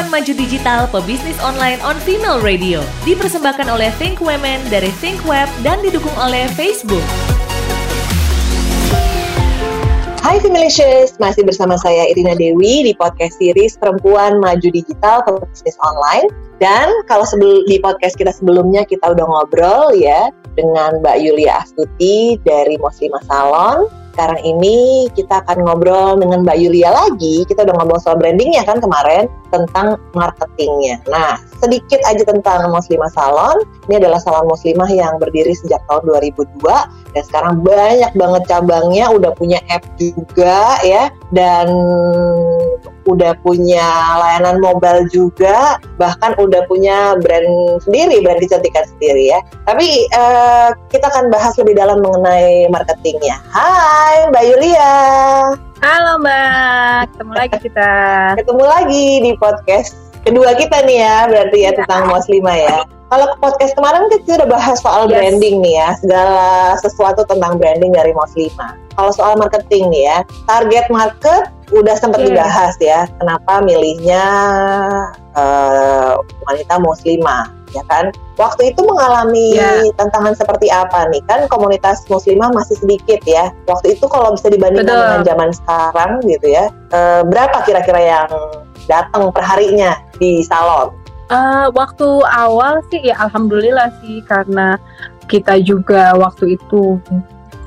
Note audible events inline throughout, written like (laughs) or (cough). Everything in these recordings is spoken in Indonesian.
Perempuan Maju Digital Pebisnis Online on Female Radio dipersembahkan oleh Think Women dari Think Web dan didukung oleh Facebook. Hai Femalicious, masih bersama saya Irina Dewi di podcast series Perempuan Maju Digital Pebisnis Online. Dan kalau sebelum di podcast kita sebelumnya kita udah ngobrol ya dengan Mbak Yulia Astuti dari Muslimah Salon sekarang ini kita akan ngobrol dengan Mbak Yulia lagi. Kita udah ngobrol soal brandingnya kan kemarin tentang marketingnya. Nah, sedikit aja tentang Muslimah Salon. Ini adalah salon muslimah yang berdiri sejak tahun 2002 dan sekarang banyak banget cabangnya, udah punya app juga ya dan udah punya layanan mobile juga, bahkan udah punya brand sendiri, brand kecantikan sendiri ya. Tapi uh, kita akan bahas lebih dalam mengenai marketingnya. Hai Mbak Yulia. Halo Mbak, ketemu lagi kita. ketemu lagi di podcast kedua kita nih ya, berarti ya, ya. tentang Muslimah ya. Kalau podcast kemarin kita udah bahas soal yes. branding nih ya, segala sesuatu tentang branding dari Muslimah. Kalau soal marketing nih ya, target market udah sempat yeah. dibahas ya. Kenapa milihnya uh, wanita Muslimah, ya kan? Waktu itu mengalami yeah. tantangan seperti apa nih? Kan komunitas Muslimah masih sedikit ya. Waktu itu kalau bisa dibandingkan Betul. dengan zaman sekarang gitu ya, uh, berapa kira-kira yang datang perharinya di salon? Uh, waktu awal sih ya alhamdulillah sih karena kita juga waktu itu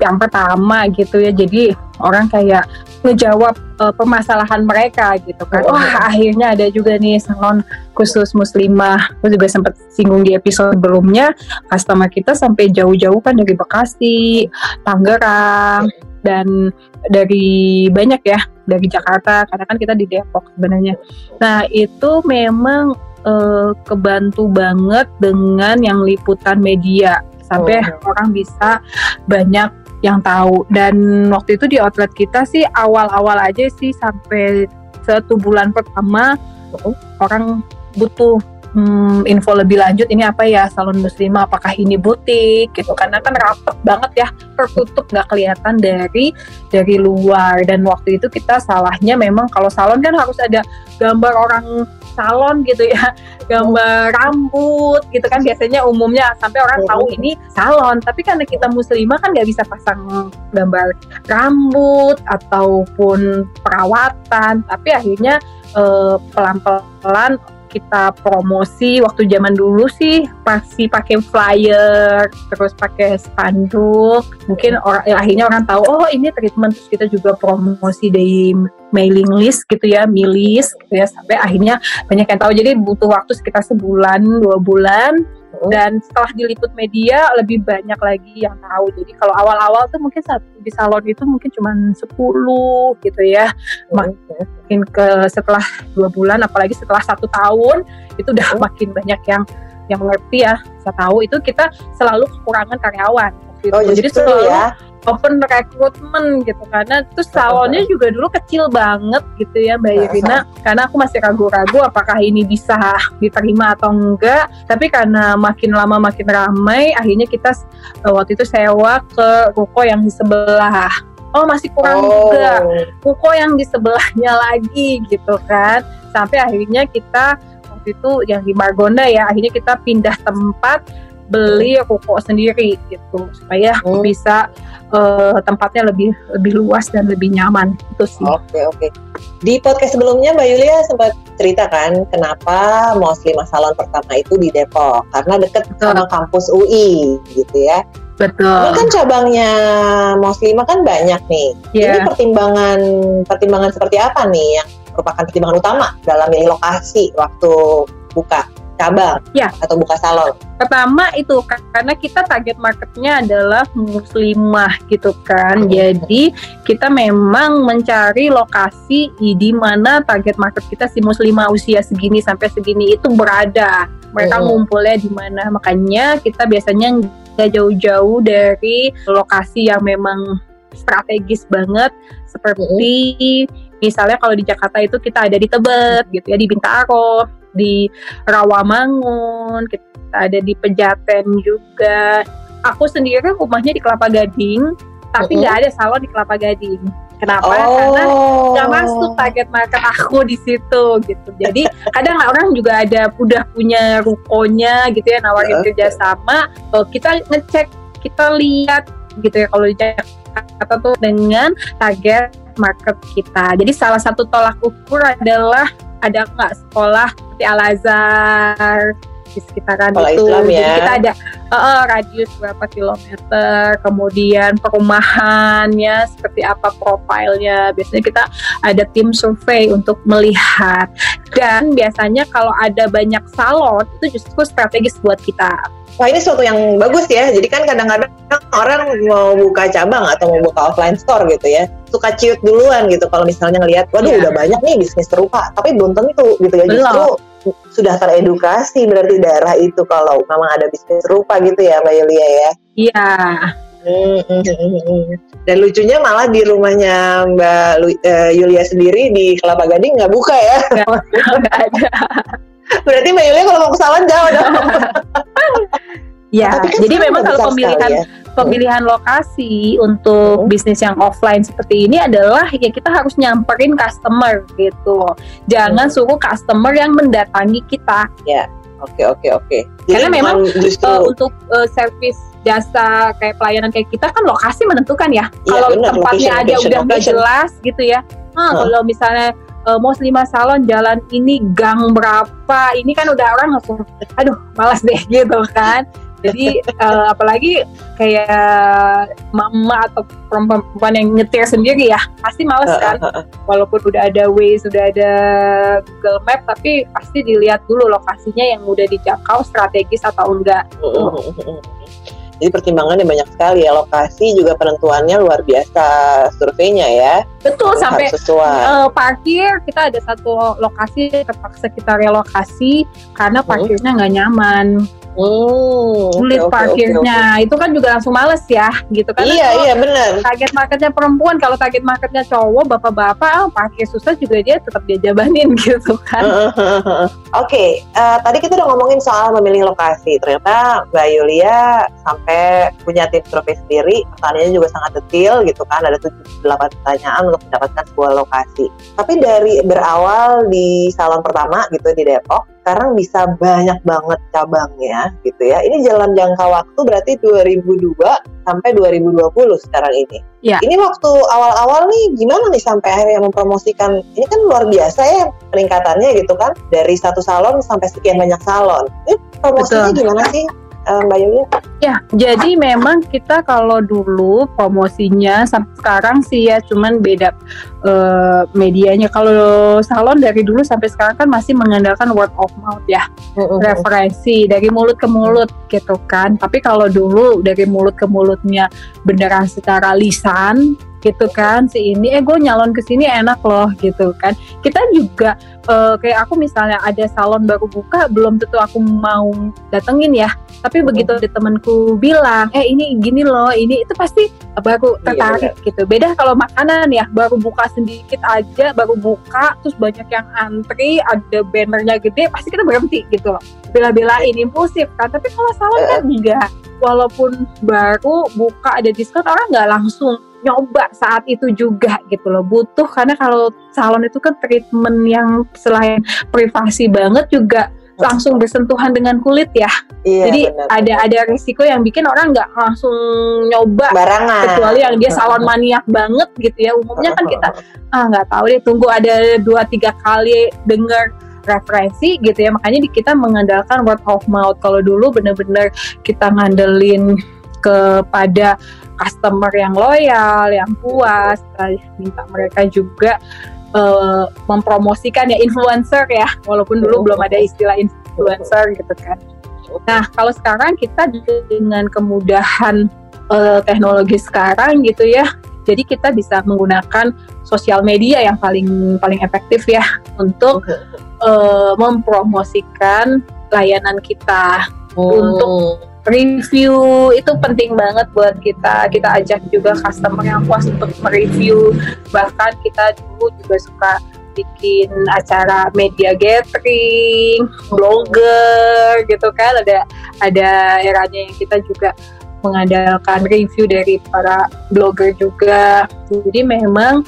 yang pertama gitu ya jadi orang kayak ngejawab uh, permasalahan mereka gitu kan. Wah, oh, akhirnya ada juga nih salon khusus muslimah. Aku juga sempat singgung di episode sebelumnya, customer kita sampai jauh-jauh kan dari Bekasi, Tangerang dan dari banyak ya, dari Jakarta karena kan kita di Depok sebenarnya. Nah, itu memang uh, kebantu banget dengan yang liputan media sampai oh. orang bisa banyak yang tahu dan waktu itu di outlet kita sih awal-awal aja sih sampai satu bulan pertama oh. orang butuh hmm, info lebih lanjut ini apa ya salon muslimah apakah ini butik gitu. Karena kan rapet banget ya tertutup nggak kelihatan dari dari luar. Dan waktu itu kita salahnya memang kalau salon kan harus ada gambar orang salon gitu ya (laughs) gambar rambut gitu kan. Biasanya umumnya sampai orang tahu ini salon. Tapi karena kita muslimah kan nggak bisa pasang gambar rambut ataupun perawatan. Tapi akhirnya eh, pelan-pelan kita promosi waktu zaman dulu sih pasti pakai flyer terus pakai spanduk. Mungkin orang ya, akhirnya orang tahu oh ini treatment. Terus kita juga promosi dari mailing list gitu ya milis gitu ya sampai akhirnya banyak yang tahu. Jadi butuh waktu sekitar sebulan dua bulan dan setelah diliput media lebih banyak lagi yang tahu. Jadi kalau awal-awal tuh mungkin satu di salon itu mungkin cuma 10 gitu ya. Makin ke setelah dua bulan apalagi setelah satu tahun itu udah makin banyak yang yang mengerti ya. Saya tahu itu kita selalu kekurangan karyawan Oh, jadi selalu ya open recruitment gitu karena terus salonnya juga dulu kecil banget gitu ya Mbak Irina. Karena aku masih ragu-ragu apakah ini bisa diterima atau enggak. Tapi karena makin lama makin ramai akhirnya kita uh, waktu itu sewa ke ruko yang di sebelah. Oh masih kurang oh. juga. Ruko yang di sebelahnya lagi gitu kan. Sampai akhirnya kita waktu itu yang di Margonda ya akhirnya kita pindah tempat beli ruko sendiri gitu supaya hmm. bisa uh, tempatnya lebih lebih luas dan lebih nyaman itu sih. Oke okay, oke. Okay. Di podcast sebelumnya Mbak Yulia sempat cerita kan kenapa Muslimah Salon pertama itu di Depok karena deket sama kampus UI gitu ya. Betul. Ini kan cabangnya Muslimah kan banyak nih. Yeah. Ini pertimbangan pertimbangan seperti apa nih yang merupakan pertimbangan utama dalam milih lokasi waktu buka? Cabang ya. atau buka salon? Pertama itu karena kita target marketnya adalah muslimah gitu kan. Hmm. Jadi kita memang mencari lokasi di mana target market kita si muslimah usia segini sampai segini itu berada. Mereka hmm. ngumpulnya di mana. Makanya kita biasanya nggak jauh-jauh dari lokasi yang memang strategis banget seperti hmm. misalnya kalau di Jakarta itu kita ada di Tebet gitu ya di Bintaro di Rawamangun, kita ada di Pejaten juga. Aku sendiri rumahnya di Kelapa Gading, tapi nggak uh -huh. ada salon di Kelapa Gading. Kenapa? Oh. Karena nggak masuk target market aku di situ gitu. Jadi kadang orang juga ada udah punya rukonya gitu ya nawarin Oke. kerjasama. Oh, kita ngecek, kita lihat gitu ya kalau di Jakarta tuh dengan target market kita. Jadi salah satu tolak ukur adalah ada nggak sekolah seperti Al Azhar di sekitaran Sekolah itu. Islam Jadi ya. kita ada eh, radius berapa kilometer, kemudian perumahannya seperti apa profilnya. Biasanya kita ada tim survei untuk melihat. Dan biasanya kalau ada banyak salon itu justru strategis buat kita. Wah ini suatu yang bagus ya. Jadi kan kadang-kadang orang mau buka cabang atau mau buka offline store gitu ya, suka ciut duluan gitu. Kalau misalnya ngelihat, waduh Iya. udah banyak nih bisnis serupa, tapi belum tentu gitu ya. Belum. Justru sudah teredukasi berarti daerah itu kalau memang ada bisnis serupa gitu ya Mbak Yulia ya. Iya, Hmm. Dan lucunya malah di rumahnya Mbak Lu- eh, Yulia sendiri di Kelapa Gading nggak buka ya. nggak ada. Berarti Mbak Yulia kalau mau ke salon jauh dong. Ya, kan jadi memang kalau pemilihan ya. pemilihan lokasi untuk Hmm. bisnis yang offline seperti ini adalah ya kita harus nyamperin customer gitu. Jangan Hmm. suruh customer yang mendatangi kita. Oke oke oke. Jadi Karena memang, bukan justru Eh, untuk eh, service jasa kayak pelayanan kayak kita kan lokasi menentukan ya. Iya, kalau tempatnya location, aja location, udah nggak jelas gitu ya. Ah, Hah. Kalau misalnya eh, mau lima salon jalan ini gang berapa ini kan udah orang langsung aduh malas deh (laughs) gitu kan. Jadi eh, apalagi kayak mama atau perempuan yang nyetir sendiri ya pasti males kan walaupun udah ada Waze, sudah ada Google Map, tapi pasti dilihat dulu lokasinya yang udah dijangkau strategis atau enggak. Jadi pertimbangannya banyak sekali ya lokasi juga penentuannya luar biasa surveinya ya Betul sampai harus sesuai. eh, parkir kita ada satu lokasi terpaksa kita relokasi karena Hmm. parkirnya nggak nyaman, Hmm, sulit oke, oke, oke, parkirnya. Itu kan juga langsung males ya, gitu kan? Iya iya benar. Target marketnya perempuan, kalau target marketnya cowok, bapak-bapak, ah, parkir susah juga dia tetap dia jabanin (laughs) gitu kan? Oke, eh, tadi kita udah ngomongin soal memilih lokasi. Ternyata Mbak Yulia sampai punya tim survei sendiri. Pertanyaannya juga sangat detail gitu kan. Ada 78 pertanyaan untuk mendapatkan sebuah lokasi. Tapi dari berawal di salon pertama gitu di Depok, sekarang bisa banyak banget cabangnya gitu ya. Ini jalan jangka waktu berarti 2002 sampai 2020 sekarang ini. Iya. Ini waktu awal-awal nih gimana nih sampai akhirnya mempromosikan? Ini kan luar biasa ya peningkatannya gitu kan dari satu salon sampai sekian banyak salon. Ini promosinya Betul. gimana sih Mbak Yulia? Ya, jadi memang kita kalau dulu promosinya sampai sekarang sih ya cuman beda eh, medianya. Kalau salon dari dulu sampai sekarang kan masih mengandalkan word of mouth ya, referensi dari mulut ke mulut gitu kan. Tapi kalau dulu dari mulut ke mulutnya beneran secara lisan gitu kan si ini eh gue nyalon ke sini enak loh gitu kan. Kita juga eh, kayak aku misalnya ada salon baru buka belum tentu aku mau datengin ya. Tapi begitu ada temanku bilang eh ini gini loh ini itu pasti baru Iya, tertarik gitu. Beda kalau makanan ya baru buka sedikit aja baru buka terus banyak yang antri ada bannernya gede pasti kita berhenti gitu loh. Bela-belain impulsif kan tapi kalau salon kan enggak. Walaupun baru buka ada diskon orang nggak langsung nyoba saat itu juga gitu loh. Butuh karena kalau salon itu kan treatment yang selain privasi banget juga langsung bersentuhan dengan kulit ya. Iya, jadi benar. ada ada risiko yang bikin orang nggak langsung nyoba barangan. kecuali yang dia salon maniak banget gitu ya. Umumnya kan kita ah nggak tahu deh tunggu ada dua tiga kali dengar referensi gitu ya. Makanya kita mengandalkan word of mouth. Kalau dulu bener-bener kita ngandelin kepada customer yang loyal yang puas minta mereka juga eh, mempromosikan ya influencer ya. Walaupun dulu belum ada istilah influencer gitu kan. Nah kalau sekarang kita dengan kemudahan eh, teknologi sekarang gitu ya jadi kita bisa menggunakan sosial media yang paling paling efektif ya untuk eh, mempromosikan layanan kita. Untuk review itu penting banget buat kita. Kita ajak juga customer yang puas untuk mereview. Bahkan kita dulu juga suka bikin acara media gathering blogger gitu kan. Ada ada eranya yang kita juga mengandalkan review dari para blogger juga. Jadi memang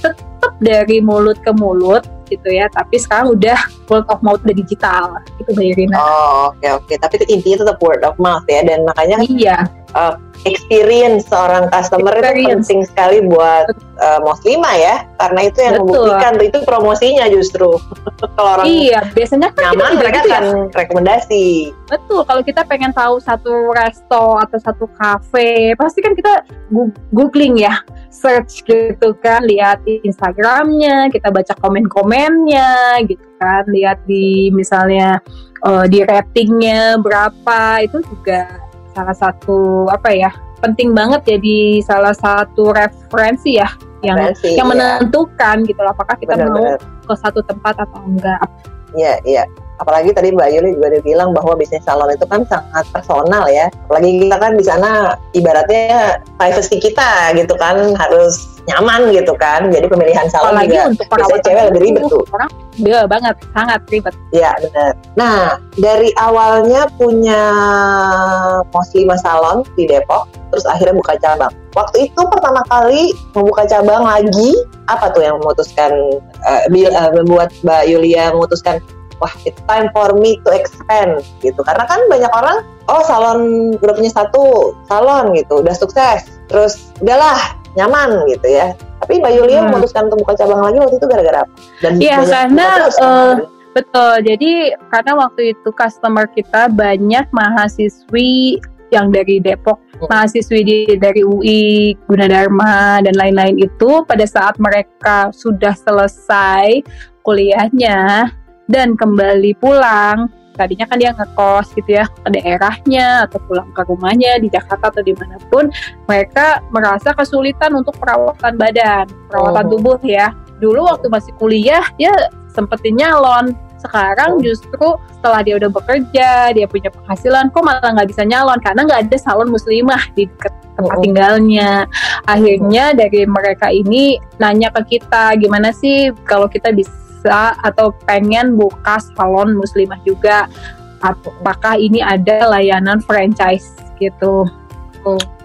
tetap dari mulut ke mulut gitu ya. Tapi sekarang udah word of mouth udah digital gitu Mbak Irina oh oke okay, oke okay. tapi intinya tetap word of mouth ya dan makanya iya uh, experience seorang customer experience. itu penting sekali buat uh, muslimah ya karena itu yang Betul. membuktikan itu promosinya justru (laughs) kalau orang iya biasanya kan nyaman kita mereka gitu ya. akan ya. rekomendasi Betul kalau kita pengen tahu satu resto atau satu cafe pasti kan kita googling ya search gitu kan lihat Instagramnya kita baca komen-komennya gitu kan lihat di misalnya uh, di ratingnya berapa itu juga salah satu apa ya penting banget jadi salah satu referensi ya yang referensi, yang iya. menentukan ya. gitu apakah kita benar, mau benar. ke satu tempat atau enggak. Iya, iya apalagi tadi Mbak Yuli juga udah bilang bahwa bisnis salon itu kan sangat personal ya. Apalagi kita kan di sana ibaratnya privacy kita gitu kan harus nyaman gitu kan. Jadi pemilihan salon apalagi juga untuk biasanya cewek lebih ribet tuh. orang iya banget sangat ribet. Iya benar. Nah dari awalnya punya muslimah salon di Depok terus akhirnya buka cabang. Waktu itu pertama kali membuka cabang lagi apa tuh yang memutuskan uh, membuat Mbak Yulia memutuskan wah it's time for me to expand gitu karena kan banyak orang oh salon udah punya satu salon gitu udah sukses terus udahlah nyaman gitu ya tapi Mbak Yulia hmm. memutuskan untuk buka cabang lagi waktu itu gara-gara apa? Dan iya karena uh, betul jadi karena waktu itu customer kita banyak mahasiswi yang dari Depok hmm. mahasiswi di, dari UI, Gunadarma dan lain-lain itu pada saat mereka sudah selesai kuliahnya dan kembali pulang tadinya kan dia ngekos gitu ya ke daerahnya atau pulang ke rumahnya di Jakarta atau di mana pun mereka merasa kesulitan untuk perawatan badan perawatan oh. tubuh ya dulu waktu masih kuliah dia sempetin nyalon sekarang oh. justru setelah dia udah bekerja dia punya penghasilan kok malah nggak bisa nyalon karena nggak ada salon muslimah di dekat tempat oh. tinggalnya akhirnya dari mereka ini nanya ke kita gimana sih kalau kita bisa bisa atau pengen buka salon muslimah juga. Apakah ini ada layanan franchise gitu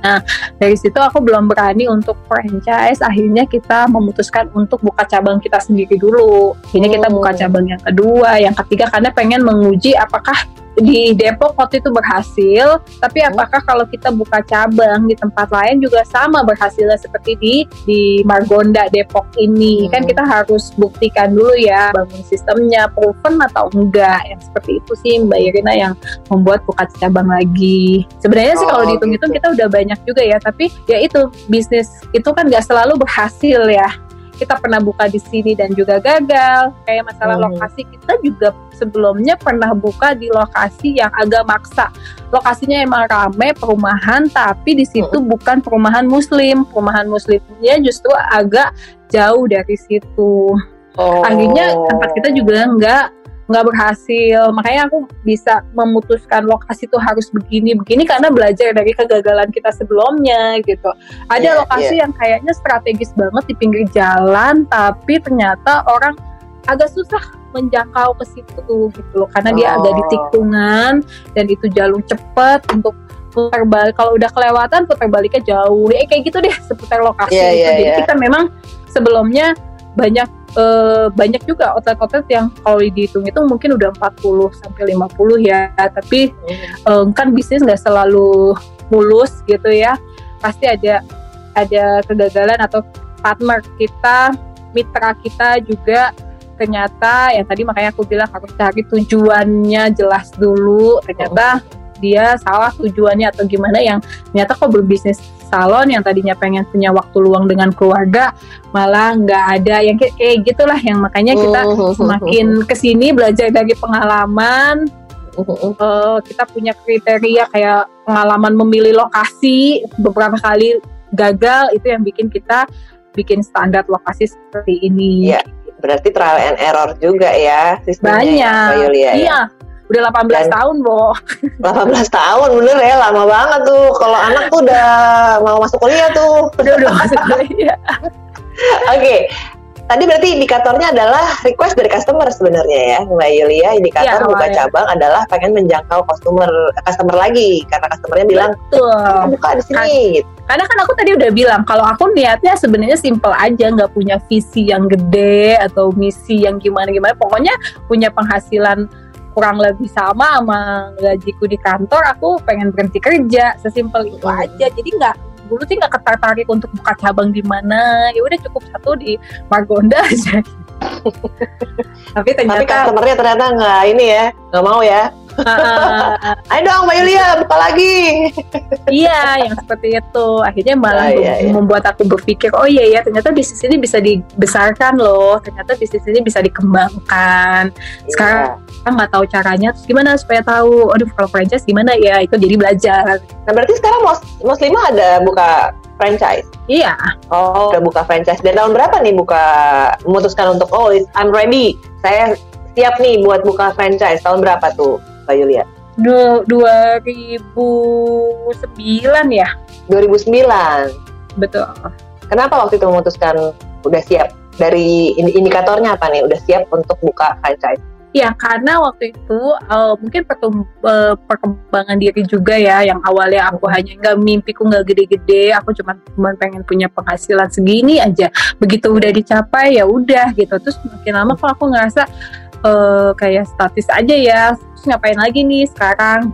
Nah, dari situ aku belum berani untuk franchise. Akhirnya kita memutuskan untuk buka cabang kita sendiri dulu. Ini kita buka oh. cabang yang kedua, yang ketiga karena pengen menguji apakah di Depok waktu itu berhasil, tapi hmm. apakah kalau kita buka cabang di tempat lain juga sama berhasilnya seperti di di Margonda Depok ini? Hmm. Kan kita harus buktikan dulu ya bangun sistemnya proven atau enggak. Yang seperti itu sih Mbak Irina yang membuat buka cabang lagi. Sebenarnya oh, sih kalau oh, dihitung-hitung gitu. kita udah banyak juga ya, tapi ya itu bisnis itu kan nggak selalu berhasil ya kita pernah buka di sini dan juga gagal. Kayak masalah hmm. lokasi kita juga sebelumnya pernah buka di lokasi yang agak maksa. Lokasinya emang rame perumahan, tapi di situ hmm. bukan perumahan muslim. Perumahan muslimnya justru agak jauh dari situ. Oh. Akhirnya tempat kita juga nggak nggak berhasil makanya aku bisa memutuskan lokasi itu harus begini begini karena belajar dari kegagalan kita sebelumnya gitu ada yeah, lokasi yeah. yang kayaknya strategis banget di pinggir jalan tapi ternyata orang agak susah menjangkau ke situ gitu loh karena oh. dia ada di tikungan dan itu jalur cepat untuk putar balik kalau udah kelewatan putar baliknya jauh ya kayak gitu deh seputar lokasi yeah, itu yeah, jadi yeah. kita memang sebelumnya banyak uh, banyak juga outlet-outlet yang kalau dihitung itu mungkin udah 40 sampai 50 ya. Tapi uh, kan bisnis nggak selalu mulus gitu ya. Pasti ada ada kegagalan atau partner kita mitra kita juga ternyata yang tadi makanya aku bilang harus cari tujuannya jelas dulu. Ternyata dia salah tujuannya atau gimana yang ternyata kok berbisnis salon yang tadinya pengen punya waktu luang dengan keluarga malah nggak ada yang kayak, kayak gitulah yang makanya kita oh, oh, oh, semakin ke sini belajar dari pengalaman uh, kita punya kriteria kayak pengalaman memilih lokasi beberapa kali gagal itu yang bikin kita bikin standar lokasi seperti ini. Iya, berarti trial and error juga ya sistemnya. Ya, Banyak. Ya, iya, ya. Udah 18 Dan, tahun, Bo. 18 tahun, bener ya, lama banget tuh. Kalau anak tuh udah mau masuk kuliah tuh. Udah udah masuk kuliah. (laughs) Oke. Okay. tadi berarti indikatornya adalah request dari customer sebenarnya ya, Mbak Yulia. Indikator Iya, buka cabang adalah pengen menjangkau customer customer lagi karena customernya bilang Betul. buka di sini. gitu. Karena kan aku tadi udah bilang kalau aku niatnya sebenarnya simple aja, nggak punya visi yang gede atau misi yang gimana-gimana. Pokoknya punya penghasilan kurang lebih sama sama gajiku di kantor. Aku pengen berhenti kerja, sesimpel itu Hmm. aja. Jadi nggak dulu sih nggak tertarik untuk buka cabang di mana. Ya udah cukup satu di Margonda aja. Tapi (laughs) Tapi ternyata customernya ternyata nggak ini ya, nggak mau ya. Uh, (laughs) Ayo dong Mbak Yulia buka lagi. Iya, yang seperti itu. Akhirnya malah Ah, iya, iya. membuat aku berpikir, oh iya ya, ternyata bisnis ini bisa dibesarkan loh. Ternyata bisnis ini bisa dikembangkan. Sekarang kita nggak tahu caranya, terus gimana supaya tahu? Aduh, kalau franchise gimana ya? Itu jadi belajar. Nah berarti sekarang Mus Muslimah ada buka franchise. Iya, Oh, udah buka franchise. Dan tahun berapa nih buka memutuskan untuk oh I'm ready. Saya siap nih buat buka franchise. Tahun berapa tuh, Mbak Yulia? du- 2009 ya, 2009. betul. Kenapa waktu itu memutuskan udah siap? Dari indi- indikatornya apa nih? Udah siap untuk buka franchise? Ya karena waktu itu eh, mungkin eh, perkembangan diri juga ya yang awalnya aku hanya nggak mimpiku nggak gede-gede aku cuma cuma pengen punya penghasilan segini aja begitu udah dicapai ya udah gitu terus makin lama kok aku ngerasa eh, kayak statis aja ya terus ngapain lagi nih sekarang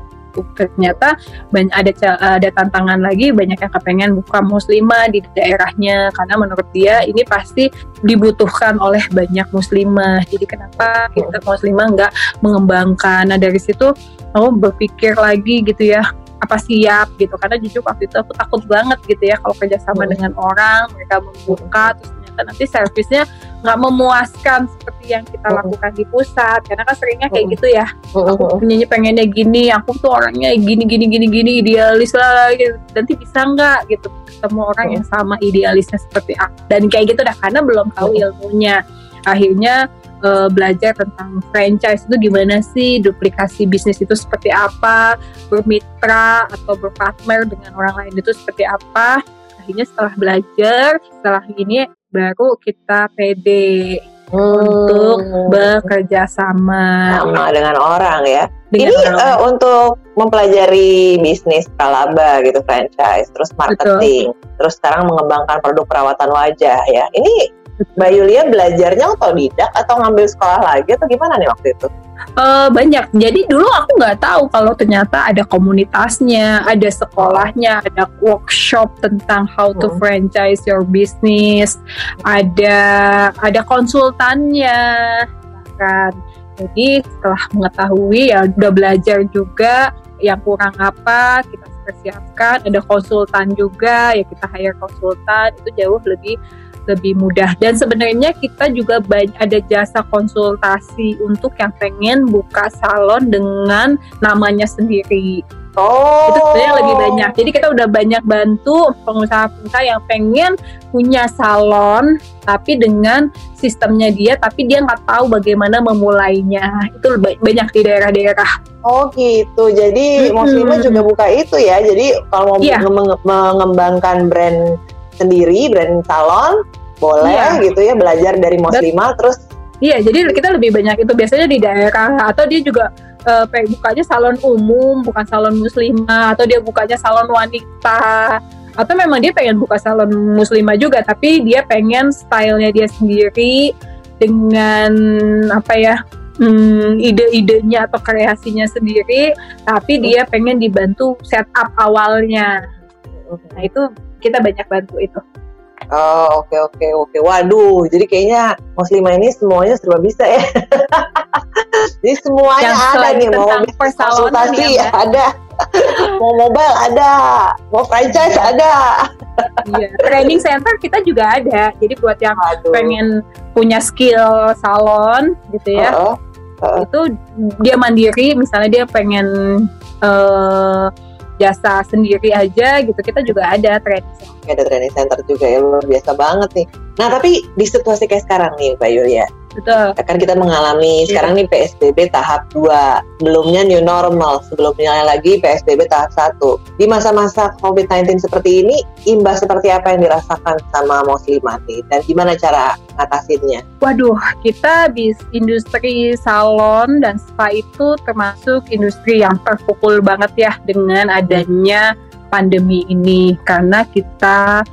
ternyata banyak ada ada tantangan lagi banyak yang kepengen buka muslimah di daerahnya karena menurut dia ini pasti dibutuhkan oleh banyak muslimah. Jadi kenapa kita muslimah nggak mengembangkan? Nah dari situ aku berpikir lagi gitu ya apa siap gitu karena jujur waktu itu aku takut banget gitu ya kalau kerjasama Hmm. dengan orang mereka membuka terus ternyata nanti servisnya nggak memuaskan seperti yang kita Hmm. lakukan di pusat. Karena kan seringnya kayak Hmm. gitu ya. Aku punyanya pengennya gini aku tuh orangnya gini gini gini gini idealis lah gitu. nanti bisa nggak gitu. Ketemu orang yang sama idealisnya seperti aku. Dan kayak gitu dah karena belum tahu ilmunya. Akhirnya eh, belajar tentang franchise itu gimana sih duplikasi bisnis itu seperti apa bermitra atau berpartner dengan orang lain itu seperti apa. Akhirnya setelah belajar setelah ini baru kita pede untuk bekerja sama sama dengan orang ya. dengan Ini orang eh, untuk mempelajari bisnis pralaba gitu franchise, terus marketing, terus sekarang mengembangkan produk perawatan wajah ya. Ini Mbak Yulia belajarnya otodidak atau ngambil sekolah lagi atau gimana nih waktu itu? Eh, banyak. Jadi dulu aku nggak tahu kalau ternyata ada komunitasnya, ada sekolahnya, ada workshop tentang how to Hmm. franchise your business, ada ada konsultannya bahkan. Jadi setelah mengetahui ya udah belajar juga yang kurang apa kita persiapkan, ada konsultan juga ya kita hire konsultan itu jauh lebih lebih mudah dan sebenarnya kita juga banyak ada jasa konsultasi untuk yang pengen buka salon dengan namanya sendiri Oh, itu sebenarnya lebih banyak jadi kita udah banyak bantu pengusaha-pengusaha yang pengen punya salon tapi dengan sistemnya dia tapi dia nggak tahu bagaimana memulainya itu ba- banyak di daerah-daerah Oh gitu. Jadi Mm-mm. Muslimah juga buka itu ya. Jadi kalau mau Iya. menge- mengembangkan brand sendiri, brand salon, boleh Iya. gitu ya belajar dari Muslimah terus Iya, jadi kita lebih banyak itu biasanya di daerah atau dia juga eh, pengen bukanya salon umum, bukan salon muslimah atau dia bukanya salon wanita. Atau memang dia pengen buka salon muslimah juga tapi dia pengen stylenya dia sendiri dengan apa ya hmm, ide-idenya atau kreasinya sendiri tapi dia pengen dibantu setup awalnya. Nah itu kita banyak bantu itu Oh oke oke oke. Waduh, jadi kayaknya Muslimah ini semuanya serba bisa ya. (laughs) jadi semuanya Yang ada nih mau konsultasi ya, ada, mau mobile ada, mau franchise ada. Iya, training center kita juga ada. Jadi buat yang Waduh. pengen punya skill salon gitu ya, Heeh. itu dia mandiri. Misalnya dia pengen eh, jasa sendiri aja gitu, kita juga ada training center. Ada training center juga ya luar biasa banget nih. Nah tapi di situasi kayak sekarang nih Mbak Yulia, Betul. akan kita mengalami Iya. sekarang nih PSBB tahap 2 belumnya new normal sebelumnya lagi PSBB tahap 1 di masa-masa COVID-19 seperti ini imbas seperti apa yang dirasakan sama muslimat dan gimana cara ngatasinnya? Waduh, kita bis industri salon dan spa itu termasuk industri yang terpukul banget ya dengan adanya pandemi ini. Karena kita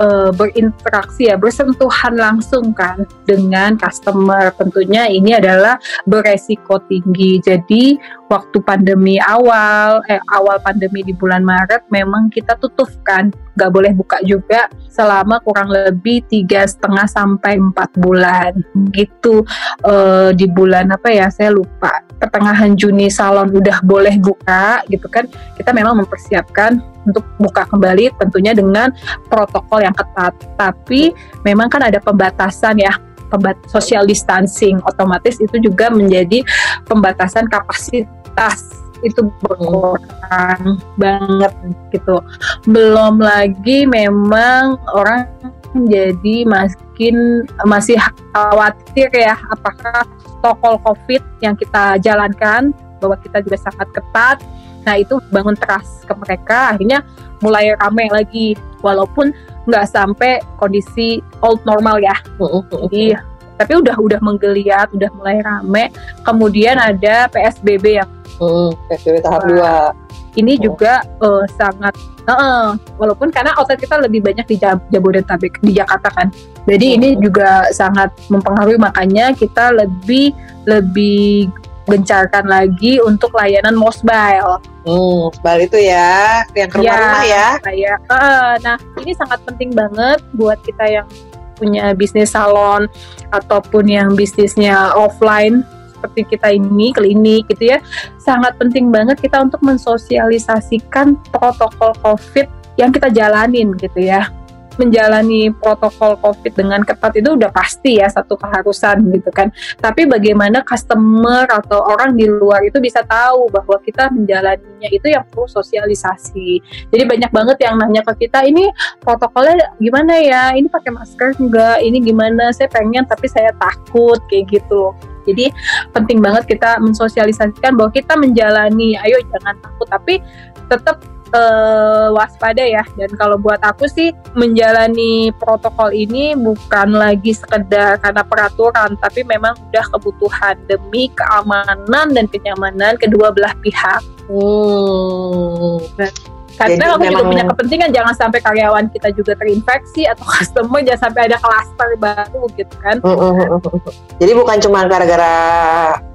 eh, berinteraksi ya bersentuhan langsung kan dengan customer. Tentunya ini adalah beresiko tinggi. Jadi waktu pandemi awal, eh awal pandemi di bulan Maret memang kita tutup kan, nggak boleh buka juga selama kurang lebih tiga setengah sampai empat bulan. Gitu. Eh, di bulan apa ya saya lupa. Pertengahan Juni salon udah boleh buka gitu kan. Kita memang mempersiapkan untuk buka kembali tentunya dengan protokol yang ketat. Tapi memang kan ada pembatasan ya pembat social distancing. Otomatis itu juga menjadi pembatasan kapasitas. Itu berkurang banget gitu. Belum lagi memang orang jadi makin masih khawatir ya apakah protokol covid yang kita jalankan bahwa kita juga sangat ketat nah itu bangun trust ke mereka akhirnya mulai rame lagi walaupun nggak sampai kondisi old normal ya. Jadi tapi udah udah menggeliat udah mulai rame. Kemudian ada PSBB yang Hmm, PSBB tahap 2 ini Oh. juga eh, sangat eh, walaupun karena outlet kita lebih banyak di Jab- Jabodetabek di Jakarta kan. Jadi ini Hmm. juga sangat mempengaruhi makanya kita lebih lebih gencarkan lagi untuk layanan mobile Hmm, sebal itu ya yang ke rumah-rumah ya. kayak eh, nah ini sangat penting banget buat kita yang punya bisnis salon ataupun yang bisnisnya offline seperti kita ini klinik gitu ya. Sangat penting banget kita untuk mensosialisasikan protokol covid yang kita jalanin gitu ya menjalani protokol COVID dengan ketat itu udah pasti ya satu keharusan gitu kan. Tapi bagaimana customer atau orang di luar itu bisa tahu bahwa kita menjalaninya itu yang perlu sosialisasi. Jadi banyak banget yang nanya ke kita ini protokolnya gimana ya? Ini pakai masker enggak? Ini gimana? Saya pengen tapi saya takut kayak gitu. Jadi penting banget kita mensosialisasikan bahwa kita menjalani, ayo jangan takut tapi tetap eh, waspada ya dan kalau buat aku sih menjalani protokol ini bukan lagi sekedar karena peraturan tapi memang udah kebutuhan demi keamanan dan kenyamanan kedua belah pihak Hmm. Karena aku juga memang- punya kepentingan jangan sampai karyawan kita juga terinfeksi atau (laughs) customer jangan sampai ada klaster baru gitu kan Mm, mm, mm, mm. Jadi bukan cuma gara-gara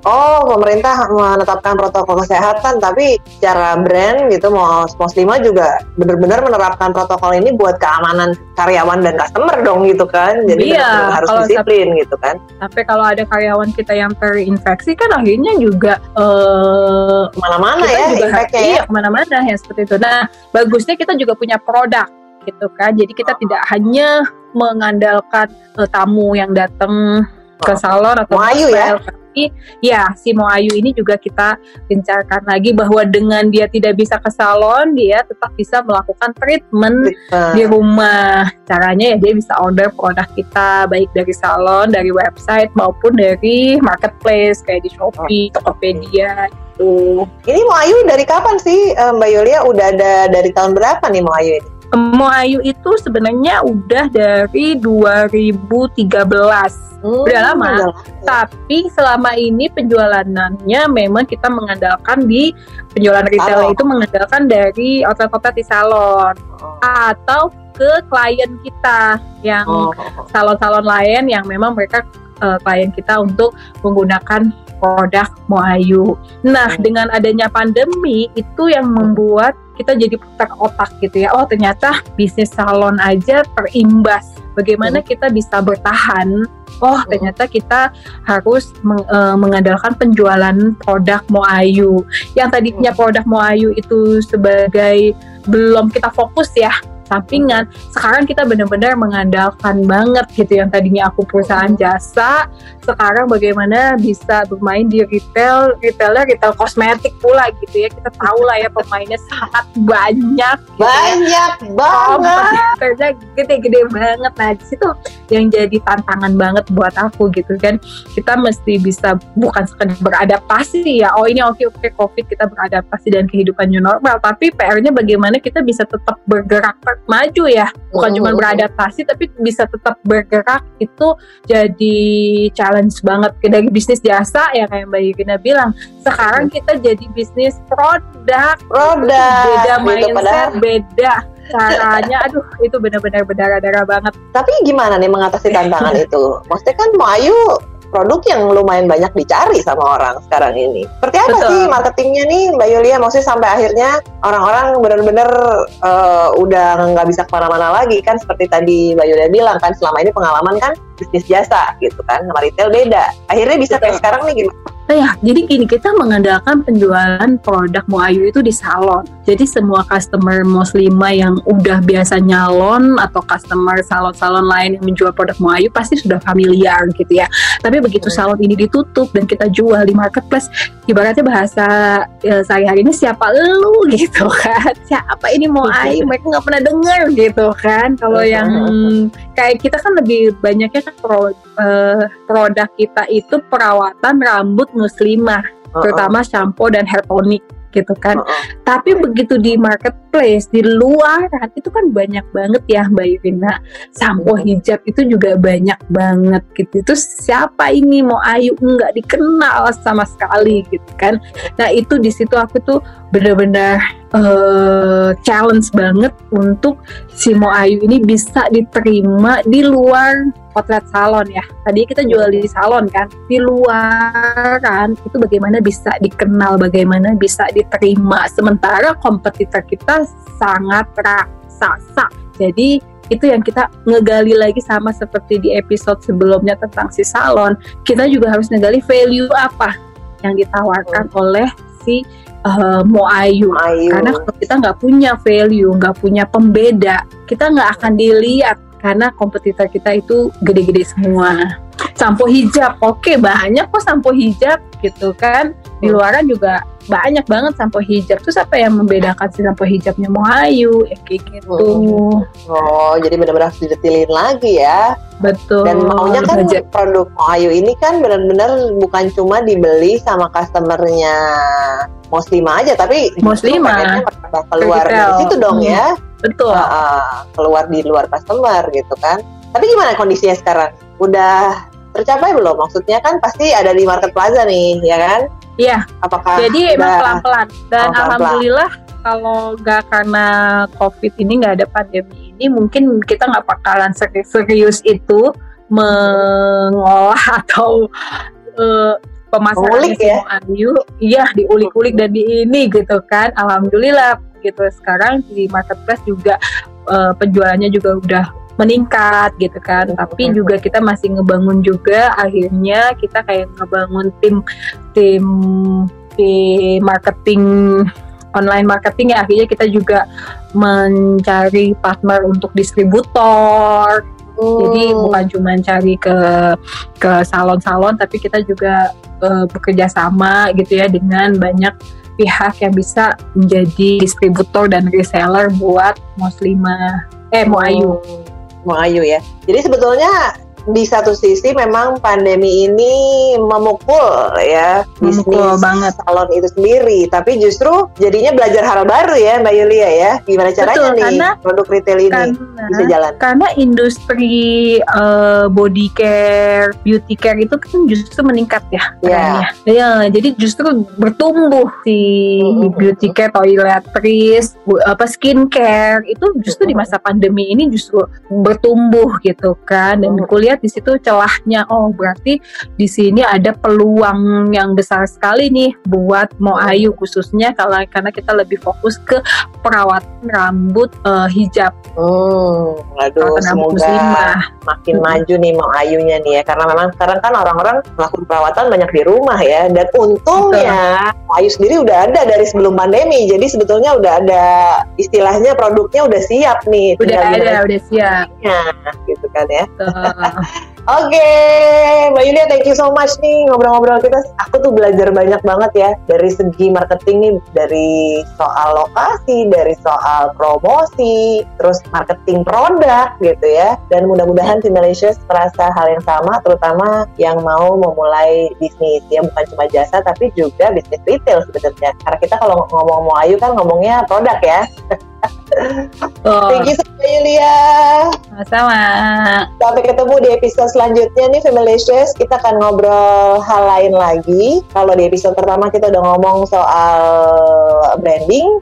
oh pemerintah menetapkan protokol kesehatan, tapi secara brand gitu mau Moslima juga benar-benar menerapkan protokol ini buat keamanan karyawan dan customer dong gitu kan. Jadi Iya, benar-benar harus kalau disiplin gitu kan. sampai kalau ada karyawan kita yang terinfeksi kan akhirnya juga eh, Ke mana-mana kita ya juga ya. iya ke mana-mana ya seperti itu. Nah bagusnya kita juga punya produk gitu kan. Jadi kita tidak hanya mengandalkan eh, tamu yang datang ke salon atau Mau ayu ya? Tapi ya si mau ayu ini juga kita gencarkan lagi bahwa dengan dia tidak bisa ke salon dia tetap bisa melakukan treatment Nah, di rumah. Caranya ya dia bisa order produk kita baik dari salon, dari website maupun dari marketplace kayak di Shopee, Tokopedia gitu. Ini mau Ayu dari kapan sih eh, Mbak Yulia? Udah ada dari tahun berapa nih mau Ayu ini? Mo Ayu itu sebenarnya udah dari 2013. Hmm, Udah lama. lama. Tapi selama ini penjualannya memang kita mengandalkan di penjualan retail itu mengandalkan dari outlet-outlet di salon Oh, atau ke klien kita yang oh, oh. salon-salon lain yang memang mereka eh, klien kita untuk menggunakan produk Moayu. Nah, Hmm. dengan adanya pandemi itu yang membuat kita jadi putar otak gitu ya. Oh, ternyata bisnis salon aja terimbas. Bagaimana kita bisa bertahan? Oh, ternyata kita harus meng- eh, mengandalkan penjualan produk Moayu. Yang tadinya produk Moayu itu sebagai belum kita fokus ya sampingan. Sekarang kita benar-benar mengandalkan banget gitu yang tadinya aku perusahaan jasa, sekarang bagaimana bisa bermain di retail, retailnya retail kosmetik pula gitu ya. Kita tahu lah ya pemainnya sangat banyak. Gitu banyak ya. banget. gede-gede banget. Nah di situ yang jadi tantangan banget buat aku gitu kan. Kita mesti bisa bukan sekedar beradaptasi ya. Oh ini oke oke COVID kita beradaptasi dan kehidupan new normal. Tapi PR-nya bagaimana kita bisa tetap bergerak maju ya. Bukan cuma beradaptasi tapi bisa tetap bergerak. Itu jadi challenge banget. Dari bisnis jasa ya kayak Mbak Yurina bilang. Sekarang kita jadi bisnis produk. Produk. Beda gitu, mindset beda caranya. (laughs) Aduh itu benar-benar berdarah-darah banget. Tapi gimana nih mengatasi tantangan (laughs) itu? Maksudnya kan mau ayu produk yang lumayan banyak dicari sama orang sekarang ini. Seperti apa Betul. sih marketingnya nih Mbak Yulia? Maksudnya sampai akhirnya orang-orang benar-benar uh, udah nggak bisa ke mana-mana lagi kan seperti tadi Mbak Yulia bilang kan selama ini pengalaman kan bisnis jasa gitu kan sama retail beda. Akhirnya bisa Betul. kayak sekarang nih gimana? Nah ya, jadi gini kita mengandalkan penjualan produk Moayu itu di salon. Jadi semua customer muslimah yang udah biasa nyalon atau customer salon-salon lain yang menjual produk Moayu pasti sudah familiar gitu ya. Tapi begitu hmm. salon ini ditutup dan kita jual di marketplace, ibaratnya bahasa ya, saya hari ini siapa lu (laughs) gitu kan? Siapa ini Moayu? Mereka nggak pernah dengar gitu kan? Kalau yang kayak kita kan lebih banyaknya kan pro, uh, produk kita itu perawatan rambut muslimah, uh-uh. terutama shampoo dan hair tonic gitu kan. Uh-uh. Tapi begitu di marketplace di luar itu kan banyak banget ya Mbak Irina. Sampo uh-uh. hijab itu juga banyak banget gitu. Itu siapa ini mau Ayu nggak dikenal sama sekali gitu kan. Nah itu di situ aku tuh bener-bener uh, challenge banget untuk si Mo Ayu ini bisa diterima di luar potret salon ya. Tadi kita jual di salon kan, di luar kan itu bagaimana bisa dikenal, bagaimana bisa diterima. Sementara kompetitor kita sangat raksasa. Jadi itu yang kita ngegali lagi sama seperti di episode sebelumnya tentang si salon. Kita juga harus ngegali value apa yang ditawarkan oleh si uh, mau ayu. ayu. Karena kalau kita nggak punya value nggak punya pembeda kita nggak akan dilihat. Karena kompetitor kita itu gede-gede semua sampo hijab. Oke okay, banyak kok sampo hijab gitu kan? Di luaran juga banyak banget sampo hijab. Terus apa yang membedakan si sampo hijabnya? Mau ayu ya kayak gitu. Oh jadi benar-benar harus didetilin lagi ya. Betul. Dan maunya kan produk mau ayu ini kan benar-benar bukan cuma dibeli sama customernya muslimah aja tapi muslimah keluar dari situ dong hmm. ya. Betul. Uh, keluar di luar customer gitu kan. Tapi gimana kondisinya sekarang? Udah tercapai belum? Maksudnya kan pasti ada di market plaza nih ya kan? Iya. Apakah jadi emang pelan-pelan. Dan oh, alhamdulillah kalau nggak karena covid ini nggak ada pandemi ini mungkin kita nggak bakalan serius itu mengolah (laughs) atau uh, pemasaran ya? Ayu. Iya diulik-ulik dan di ini gitu kan. Alhamdulillah gitu. Sekarang di marketplace juga uh, penjualannya juga udah meningkat gitu kan. Tapi juga kita masih ngebangun juga akhirnya kita kayak ngebangun tim tim di marketing online marketing ya. Akhirnya kita juga mencari partner untuk distributor. Jadi oh. bukan cuma cari ke ke salon-salon, tapi kita juga uh, bekerja sama gitu ya dengan banyak pihak yang bisa menjadi distributor dan reseller buat Muslimah eh Muayu. Oh, Muayu ya. Jadi sebetulnya di satu sisi memang pandemi ini memukul ya memukul bisnis banget. salon itu sendiri. Tapi justru jadinya belajar hal baru ya Mbak Yulia ya. Gimana caranya Betul, nih karena, produk retail ini karena, bisa jalan? karena industri uh, body care beauty care itu kan justru meningkat ya yeah. ya jadi justru bertumbuh si mm-hmm. beauty care toiletries apa skincare itu justru mm-hmm. di masa pandemi ini justru bertumbuh gitu kan. Dan kuliah lihat di situ celahnya oh berarti di sini ada peluang yang besar sekali nih buat mau Ayu khususnya kalau karena kita lebih fokus ke perawatan rambut uh, hijab. Hmm, aduh, Perawatan semoga muslimah. makin Mm-mm. maju nih mau ayunya nih ya. Karena memang sekarang kan orang-orang melakukan perawatan banyak di rumah ya. Dan untungnya Mau Ayu sendiri udah ada dari sebelum pandemi. Jadi sebetulnya udah ada istilahnya produknya udah siap nih. Udah ada, udah siap. dimainnya, gitu kan ya. Uh, Oke, Mbak Yulia, thank you so much nih ngobrol-ngobrol kita. Aku tuh belajar banyak banget ya dari segi marketing nih, dari soal lokasi, dari soal promosi, terus marketing produk gitu ya. Dan mudah-mudahan Finalicious merasa hal yang sama, terutama yang mau memulai bisnis ya, bukan cuma jasa tapi juga bisnis retail sebetulnya. Karena kita kalau ngomong mau Ayu kan ngomongnya produk ya. (laughs) tuh, Thank you Mbak Yulia. sama. Sampai ketemu di episode selanjutnya nih Femalicious. Kita akan ngobrol hal lain lagi. Kalau di episode pertama kita udah ngomong soal branding.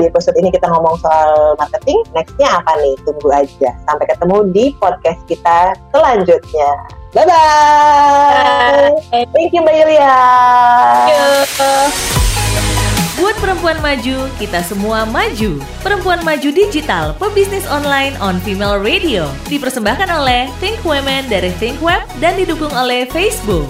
Di episode ini kita ngomong soal marketing. Nextnya apa nih? Tunggu aja. Sampai ketemu di podcast kita selanjutnya. Bye-bye. Thank you Mbak Yulia. Buat perempuan maju, kita semua maju. Perempuan Maju Digital, pebisnis online on Female Radio. Dipersembahkan oleh Think Women dari Think Web dan didukung oleh Facebook.